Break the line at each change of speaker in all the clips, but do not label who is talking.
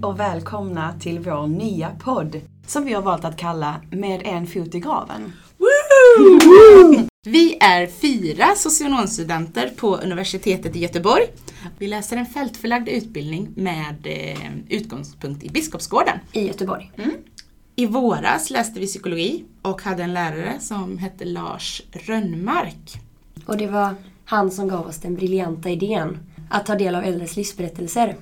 Hej och välkomna till vår nya podd som vi har valt att kalla Med en fot i graven.
Vi är fyra socionomstudenter på universitetet i Göteborg. Vi läser en fältförlagd utbildning med eh, utgångspunkt i Biskopsgården.
i Göteborg.
I våras läste vi psykologi och hade en lärare som hette Lars Rönnmark.
Och det var han som gav oss den briljanta idén att ta del av äldres livsberättelser.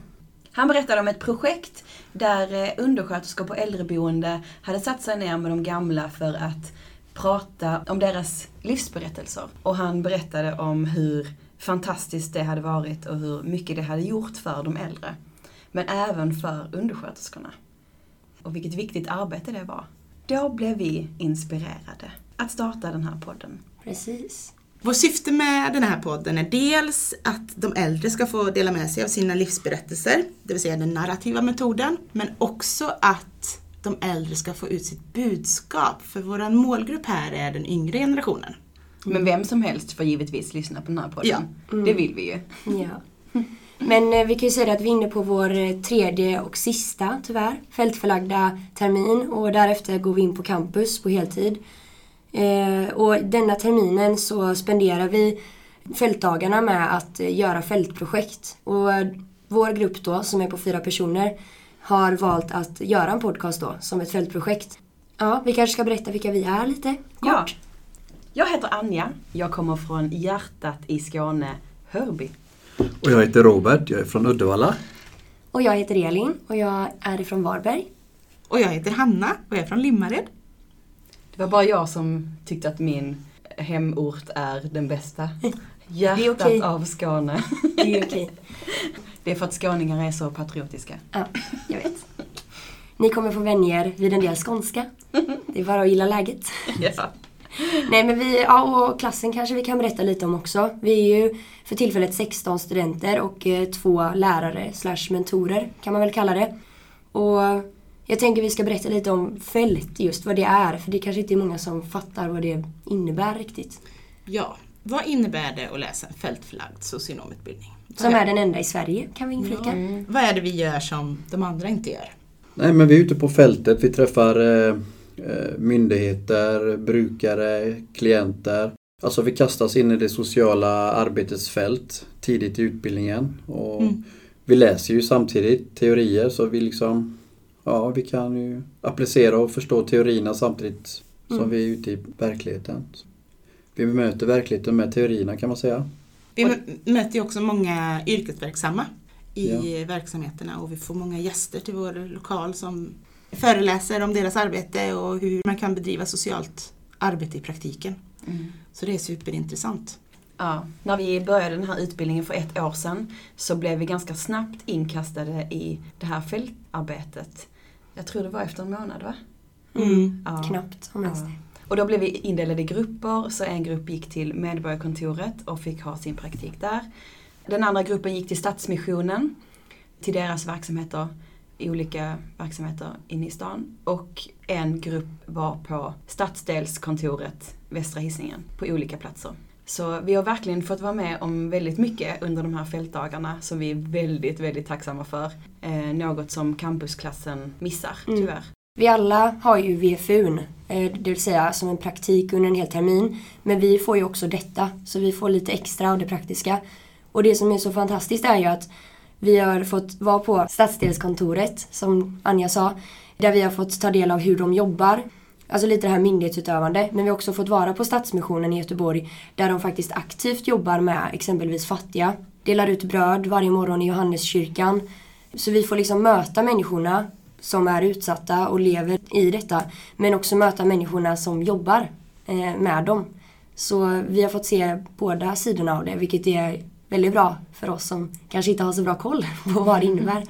Han berättade om ett projekt där eh, undersköterskor på äldreboende hade satt sig ner med de gamla för att prata om deras livsberättelser. Och han berättade om hur fantastiskt det hade varit och hur mycket det hade gjort för de äldre. Men även för undersköterskorna. Och vilket viktigt arbete det var. Då blev vi inspirerade att starta den här podden.
Precis.
Vårt syfte med den här podden är dels att de äldre ska få dela med sig av sina livsberättelser, det vill säga den narrativa metoden, men också att de äldre ska få ut sitt budskap, för vår målgrupp här är den yngre generationen.
Men vem som helst får givetvis lyssna på den här podden.
Ja.
Det vill vi ju.
Ja. Men eh, vi kan ju säga att vi är inne på vår eh, tredje och sista, tyvärr, fältförlagda termin och därefter går vi in på campus på heltid. Eh, och denna terminen så spenderar vi fältdagarna med att eh, göra fältprojekt. Och eh, vår grupp då, som är på fyra personer, har valt att göra en podcast då, som ett fältprojekt. Ja, vi kanske ska berätta vilka vi är lite
Ja.
kort.
Jag heter Anja. Jag kommer från hjärtat i Skåne, Hörby.
Och jag heter Robert, jag är från Uddevalla.
Och jag heter Elin och jag är ifrån Varberg.
Och jag heter Hanna och jag är från Limmared.
Det var bara jag som tyckte att min hemort är den bästa. Hjärtat
okej.
av Skåne.
Det är okej.
Det är för att skåningar är så patriotiska.
Ja, jag vet. Ni kommer få vänja er vid en del skånska. Det är bara att gilla läget.
Ja.
Nej men vi, ja och klassen kanske vi kan berätta lite om också. Vi är ju för tillfället 16 studenter och eh, två lärare slash mentorer kan man väl kalla det. Och jag tänker vi ska berätta lite om fält, just vad det är. För det kanske inte är många som fattar vad det innebär riktigt.
Ja, vad innebär det att läsa en fältförlagd socionomutbildning?
Som är den enda i Sverige kan vi inflika.
Vad är det vi gör som de andra inte gör?
Nej men vi är ute på fältet, vi träffar eh, eh, myndigheter, brukare, klienter. Alltså vi kastas in i det sociala arbetets fält tidigt i utbildningen. Och
Mm.
Vi läser ju samtidigt teorier så vi liksom Ja, vi kan ju applicera och förstå teorierna samtidigt som
Mm.
vi är ute i verkligheten. Vi möter verkligheten med teorierna kan man säga.
Vi mö- möter ju också många yrkesverksamma i
Ja.
verksamheterna och vi får många gäster till vår lokal som föreläser om deras arbete och hur man kan bedriva socialt arbete i praktiken. Så det är superintressant.
Ja, när vi började den här utbildningen för ett år sedan så blev vi ganska snabbt inkastade i det här fältarbetet. Jag tror det var efter en månad va?
Mm.
Ja.
Knappt om ens
Ja. Och då blev vi indelade i grupper, så en grupp gick till Medborgarkontoret och fick ha sin praktik där. Den andra gruppen gick till Stadsmissionen, till deras verksamheter, i olika verksamheter inne i stan. Och en grupp var på stadsdelskontoret Västra Hisingen, på olika platser. Så vi har verkligen fått vara med om väldigt mycket under de här fältdagarna som vi är väldigt, väldigt tacksamma för. Eh, något som campusklassen missar,
Mm.
tyvärr.
Vi alla har ju VFUn, eh, det vill säga som en praktik under en hel termin. Men vi får ju också detta, så vi får lite extra av det praktiska. Och det som är så fantastiskt är ju att vi har fått vara på stadsdelskontoret, som Anja sa, där vi har fått ta del av hur de jobbar. Alltså lite det här myndighetsutövande. Men vi har också fått vara på Stadsmissionen i Göteborg där de faktiskt aktivt jobbar med exempelvis fattiga. Delar ut bröd varje morgon i Johanneskyrkan. Så vi får liksom möta människorna som är utsatta och lever i detta. Men också möta människorna som jobbar eh, med dem. Så vi har fått se båda sidorna av det, vilket är väldigt bra för oss som kanske inte har så bra koll på vad det innebär.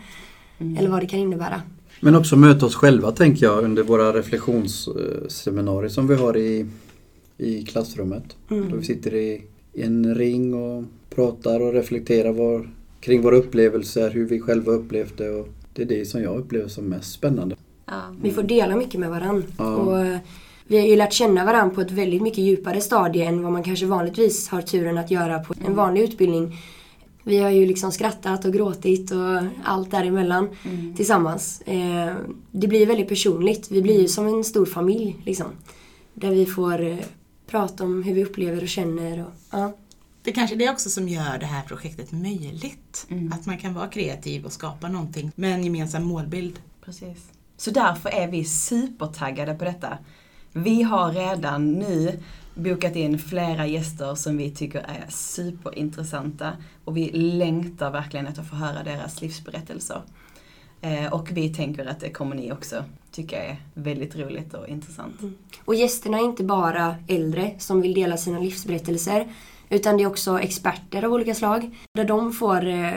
Eller vad det kan innebära.
Men också möta oss själva tänker jag under våra reflektionsseminarier som vi har i, i klassrummet.
Mm.
Då vi sitter i, i en ring och pratar och reflekterar var, kring våra upplevelser, hur vi själva upplevt det. Och det är det som jag upplever som mest spännande.
Ja.
Vi får dela mycket med varandra.
Ja.
Och eh, vi har ju lärt känna varandra på ett väldigt mycket djupare stadie än vad man kanske vanligtvis har turen att göra på en vanlig utbildning. Vi har ju liksom skrattat och gråtit och allt däremellan
Mm.
tillsammans. Eh, det blir väldigt personligt. Vi blir ju som en stor familj liksom. Där vi får eh, prata om hur vi upplever och känner. Och, ja.
Det kanske är det också som gör det här projektet möjligt.
Mm.
Att man kan vara kreativ och skapa någonting med en gemensam målbild.
Precis. Så därför är vi supertaggade på detta. Vi har redan nu bokat in flera gäster som vi tycker är superintressanta och vi längtar verkligen efter att få höra deras livsberättelser. Eh, och vi tänker att det kommer ni också tycka är väldigt roligt och intressant. Mm.
och gästerna är inte bara äldre som vill dela sina livsberättelser. Utan det är också experter av olika slag. Där de får eh,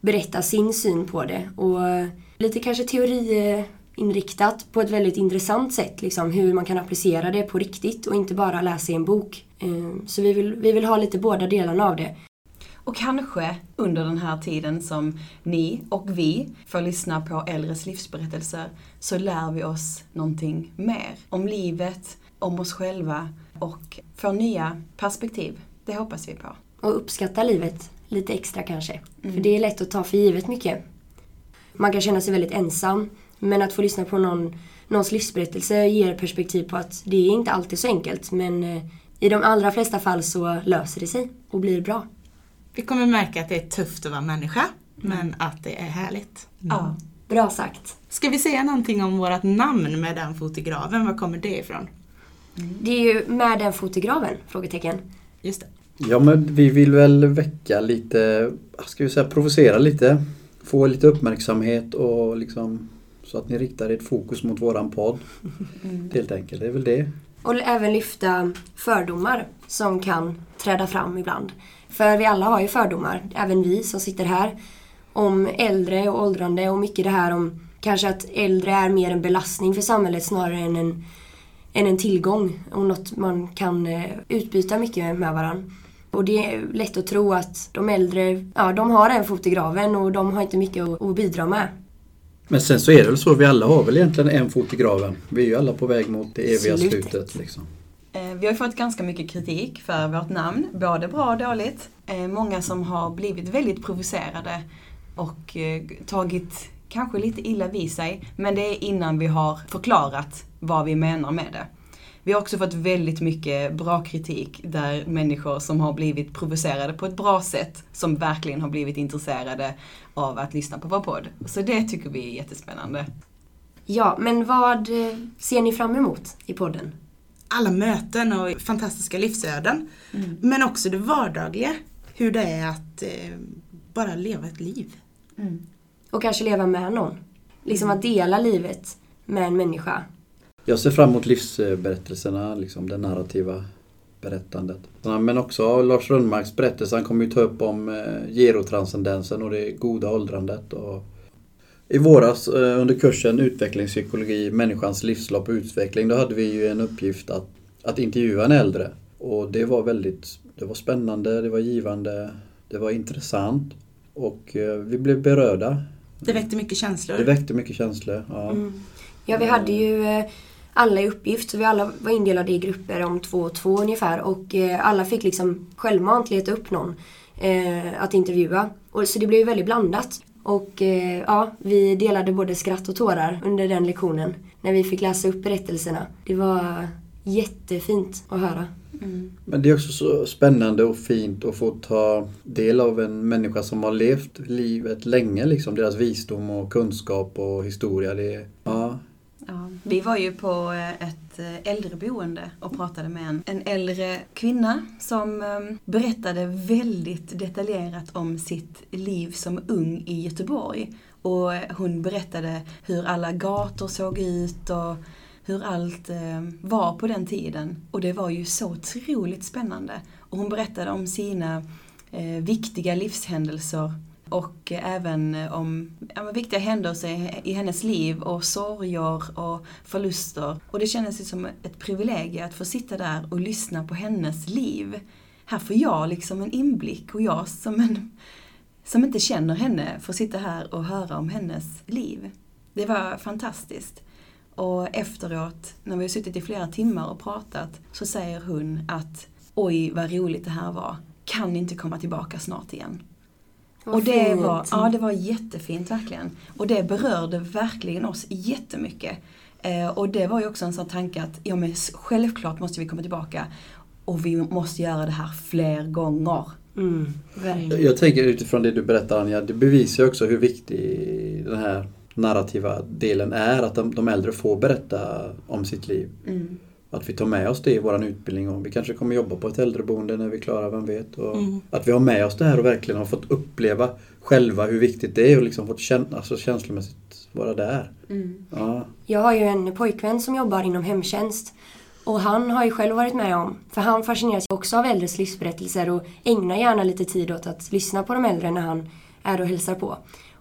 berätta sin syn på det. Och lite kanske teoriinriktat på ett väldigt intressant sätt. Liksom, hur man kan applicera det på riktigt och inte bara läsa i en bok. Eh, Så vi vill, vi vill ha lite båda delarna av det.
Och kanske under den här tiden som ni och vi får lyssna på äldres livsberättelser så lär vi oss någonting mer om livet, om oss själva och får nya perspektiv. Det hoppas vi på.
Och uppskatta livet lite extra kanske. För det är lätt att ta för givet mycket. Man kan känna sig väldigt ensam. Men att få lyssna på någon, någons livsberättelse ger perspektiv på att det är inte alltid så enkelt. Men eh, i de allra flesta fall så löser det sig och blir bra.
Vi kommer märka att det är tufft att vara människa, men att det är härligt.
Ja.
Bra sagt.
Ska vi säga någonting om vårt namn med den fotografen? Var kommer det ifrån?
Det är ju med den fotografen? Frågetecken.
Just det.
Ja men vi vill väl väcka lite, ska vi säga provocera lite. Få lite uppmärksamhet och liksom så att ni riktar ert fokus mot våran podd. Helt enkelt, det är väl det.
Och även lyfta fördomar som kan träda fram ibland. För vi alla har ju fördomar, även vi som sitter här. Om äldre och åldrande och mycket det här om kanske att äldre är mer en belastning för samhället snarare än en, än en tillgång och något man kan eh, utbyta mycket med varandra. Och det är lätt att tro att de äldre, ja de har en fot i graven och de har inte mycket att bidra med.
Men sen så är det väl så, vi alla har väl egentligen en fot i graven. Vi är ju alla på väg mot det eviga
Slutet.
slutet. Liksom.
Eh, Vi har fått ganska mycket kritik för vårt namn, både bra och dåligt. Eh, Många som har blivit väldigt provocerade och eh, tagit kanske lite illa vid sig. Men det är innan vi har förklarat vad vi menar med det. Vi har också fått väldigt mycket bra kritik där människor som har blivit provocerade på ett bra sätt, som verkligen har blivit intresserade av att lyssna på vår podd. Så det tycker vi är jättespännande.
Ja, men vad eh, ser ni fram emot i podden?
Alla möten och fantastiska livsöden. Men också det vardagliga. Hur det är att eh, bara leva ett liv.
Och kanske leva med någon. Liksom att dela livet med en människa.
Jag ser fram emot livsberättelserna, liksom det narrativa berättandet. Men också Lars Rönnmarks berättelse, han kommer ju ta upp om eh, gerotranscendensen och det goda åldrandet. Och I våras eh, under kursen Utvecklingspsykologi, människans livslopp och utveckling, då hade vi ju en uppgift att, att intervjua en äldre. Och det var väldigt det var spännande, det var givande, det var intressant och eh, vi blev berörda.
Det väckte mycket känslor.
Det väckte mycket känslor. Ja.
Mm. Ja, vi hade ju alla i uppgift, så vi alla var indelade i grupper om två och två ungefär. Och eh, alla fick liksom självmant leta upp någon eh, att intervjua. Och, så det blev ju väldigt blandat. Och eh, ja, vi delade både skratt och tårar under den lektionen. När vi fick läsa upp berättelserna. Det var jättefint att höra.
Men det är också så spännande och fint att få ta del av en människa som har levt livet länge, liksom deras visdom och kunskap och historia. Det är, Ja,
vi var ju på eh, ett eh, äldreboende och pratade med en, en äldre kvinna som ehm, berättade väldigt detaljerat om sitt liv som ung i Göteborg. Och hon berättade hur alla gator såg ut och hur allt ehm, var på den tiden. Och det var ju så otroligt spännande. Och hon berättade om sina eh, viktiga livshändelser och även om ja, men viktiga händelser i- hennes liv och sorger och förluster. Och det kändes ju som ett privilegium att få sitta där och lyssna på hennes liv. Här får jag liksom en inblick och jag som en som inte känner henne får sitta här och höra om hennes liv. Det var fantastiskt. Och efteråt, när vi har suttit i flera timmar och pratat, så säger hon att oj vad roligt det här var. Kan ni inte komma tillbaka snart igen?
Vad
Och det
fint.
var, ja, det var jättefint verkligen. Och det berörde verkligen oss jättemycket. Eh, och det var ju också en sån tanke att ja, men självklart måste vi komma tillbaka och vi måste göra det här fler gånger.
Mm.
Jag tänker utifrån det du berättar Anja, det bevisar ju också hur viktig den här narrativa delen är. Att de, de äldre får berätta om sitt liv.
Mm.
Att vi tar med oss det i vår utbildning och vi kanske kommer jobba på ett äldreboende när vi är klara, vem vet. Och
Mm.
Att vi har med oss det här och verkligen har fått uppleva själva hur viktigt det är och liksom fått känna, alltså känslomässigt vara där.
Mm.
Ja.
Jag har ju en pojkvän som jobbar inom hemtjänst. Och han har ju själv varit med om, för han fascineras också av äldres livsberättelser och ägnar gärna lite tid åt att lyssna på de äldre när han är och hälsar på.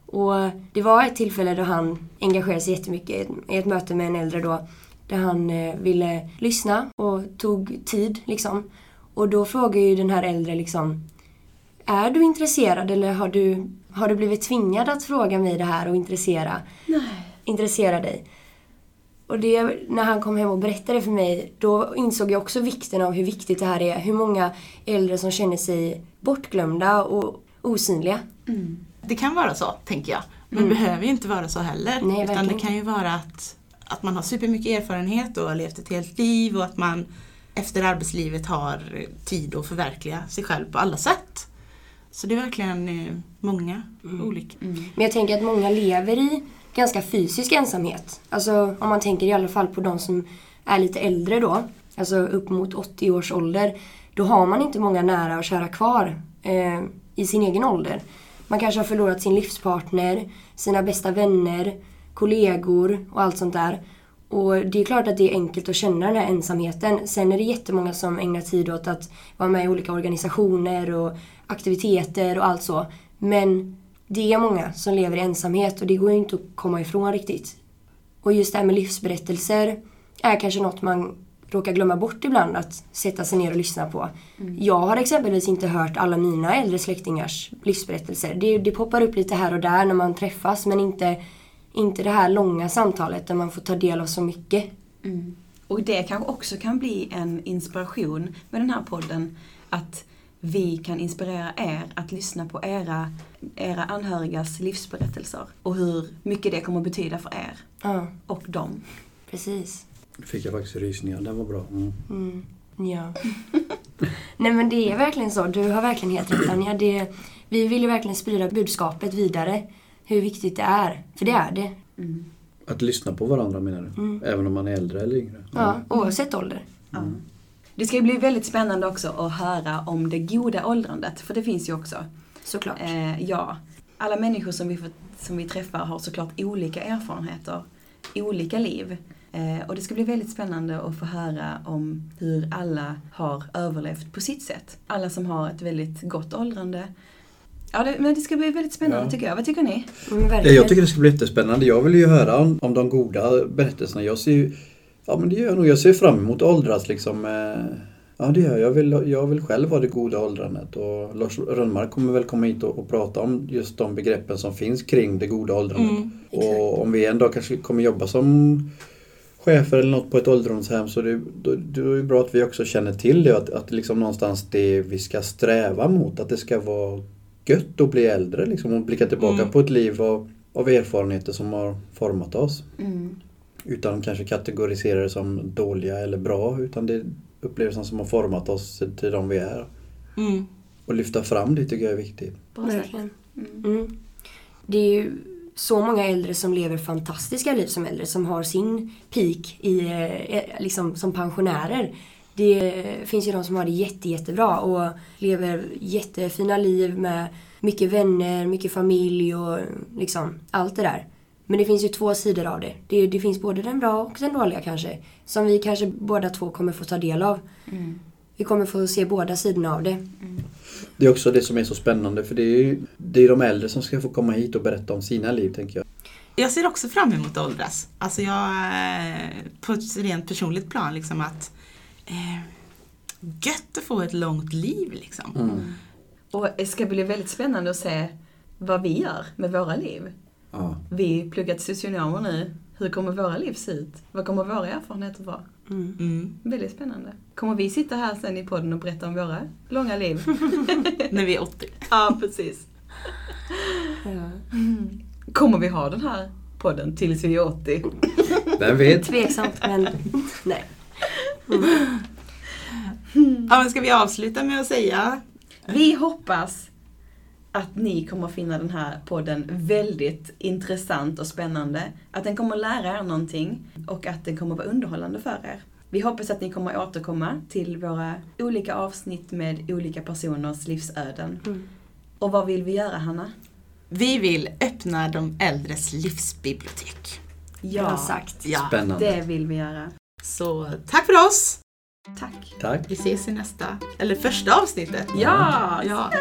Och det var ett tillfälle då han engagerade sig jättemycket i ett, i ett möte med en äldre då. Där han eh, ville lyssna och tog tid liksom. Och då frågar ju den här äldre liksom Är du intresserad eller har du, har du blivit tvingad att fråga mig det här och intressera,
Nej.
intressera dig? Och det, när han kom hem och berättade för mig, då insåg jag också vikten av hur viktigt det här är. Hur många äldre som känner sig bortglömda och osynliga.
Mm.
Det kan vara så, tänker jag. Men det behöver ju inte vara så heller.
Nej,
utan
verkligen
det kan ju vara att, att man har supermycket erfarenhet och har levt ett helt liv och att man efter arbetslivet har tid att förverkliga sig själv på alla sätt. Så det är verkligen eh, många olika.
Mm.
Men jag tänker att många lever i ganska fysisk ensamhet. Alltså om man tänker i alla fall på de som är lite äldre då. Alltså upp mot 80 års ålder. Då har man inte många nära och kära kvar eh, i sin egen ålder. Man kanske har förlorat sin livspartner, sina bästa vänner, kollegor och allt sånt där. Och det är klart att det är enkelt att känna den här ensamheten. Sen är det jättemånga som ägnar tid åt att vara med i olika organisationer och aktiviteter och allt så. Men det är många som lever i ensamhet och det går ju inte att komma ifrån riktigt. Och just det här med livsberättelser är kanske något man råkar glömma bort ibland att sätta sig ner och lyssna på. Jag har exempelvis inte hört alla mina äldre släktingars livsberättelser. Det, det poppar upp lite här och där när man träffas men inte, inte det här långa samtalet där man får ta del av så mycket.
Mm. Och det kanske också kan bli en inspiration med den här podden. Att vi kan inspirera er att lyssna på era, era anhörigas livsberättelser. Och hur mycket det kommer att betyda för er
Ja,
och dem.
precis.
Fick jag faktiskt rysningar, den var bra. Mm.
Mm, ja. Nej men det är verkligen så. Du har verkligen helt rätt Anja. Det, vi vill ju verkligen sprida budskapet vidare. Hur viktigt det är. För det är det.
Mm.
Att lyssna på varandra menar du?
Mm.
Även om man är äldre eller yngre?
Ja, oavsett ålder.
Ja. Det ska ju bli väldigt spännande också att höra om det goda åldrandet, för det finns ju också.
Såklart.
Eh, ja, alla människor som vi, får, som vi träffar har såklart olika erfarenheter, olika liv. Eh, och det ska bli väldigt spännande att få höra om hur alla har överlevt på sitt sätt. Alla som har ett väldigt gott åldrande. Ja, det, men det ska bli väldigt spännande
Ja.
tycker jag. Vad tycker ni?
Mm,
jag tycker det ska bli jättespännande. Jag vill ju höra om, om de goda berättelserna. Jag ser ju, ja men det gör jag nog. Jag ser fram emot åldras liksom. eh, Ja det gör jag. Jag vill, jag vill själv ha det goda åldrandet. Och Lars Rönnmark kommer väl komma hit och, och prata om just de begreppen som finns kring det goda åldrandet.
Mm,
och om vi en dag kanske kommer jobba som chefer eller något på ett ålderdomshem så det, då, då är det bra att vi också känner till det. Att, att liksom någonstans det vi ska sträva mot. Att det ska vara gött att bli äldre liksom, och blicka tillbaka
Mm.
på ett liv av, av erfarenheter som har format oss.
Mm.
Utan kanske kategorisera det som dåliga eller bra utan det är upplevelser som har format oss till de vi är.
Mm.
Och lyfta fram det tycker jag är viktigt.
Verkligen.
Mm.
Mm. Det är ju så många äldre som lever fantastiska liv som äldre som har sin peak i, eh, liksom, som pensionärer. Det finns ju de som har det jätte, jättebra och lever jättefina liv med mycket vänner, mycket familj och liksom allt det där. Men det finns ju två sidor av det. Det, det finns både den bra och den dåliga kanske. Som vi kanske båda två kommer få ta del av.
Mm.
Vi kommer få se båda sidorna av det.
Det är också det som är så spännande för det är ju det är de äldre som ska få komma hit och berätta om sina liv tänker jag.
Jag ser också fram emot att åldras. Alltså jag, eh, på ett rent personligt plan, liksom att eh, gött att få ett långt liv liksom.
Mm.
Och det ska bli väldigt spännande att se vad vi gör med våra liv.
Ja.
Vi pluggar till socionomer nu. Hur kommer våra liv se ut? Vad kommer våra erfarenheter vara?
Mm.
Mm.
Väldigt spännande. Kommer vi sitta här sen i podden och berätta om våra långa liv?
När vi är 80.
ja, precis.
Ja.
Kommer vi ha den här podden tills vi är 80?
Vem vet?
Tveksamt men nej.
Ja, men ska vi avsluta med att säga
Vi hoppas att ni kommer finna den här podden väldigt intressant och spännande. Att den kommer lära er någonting och att den kommer vara underhållande för er. Vi hoppas att ni kommer återkomma till våra olika avsnitt med olika personers livsöden.
Mm.
Och vad vill vi göra Hanna?
Vi vill öppna de äldres livsbibliotek.
Bra sagt.
Ja.
Spännande.
det vill vi göra.
Så tack för oss!
Tack.
Tack.
Vi ses i nästa, eller första avsnittet.
Ja,
Ja.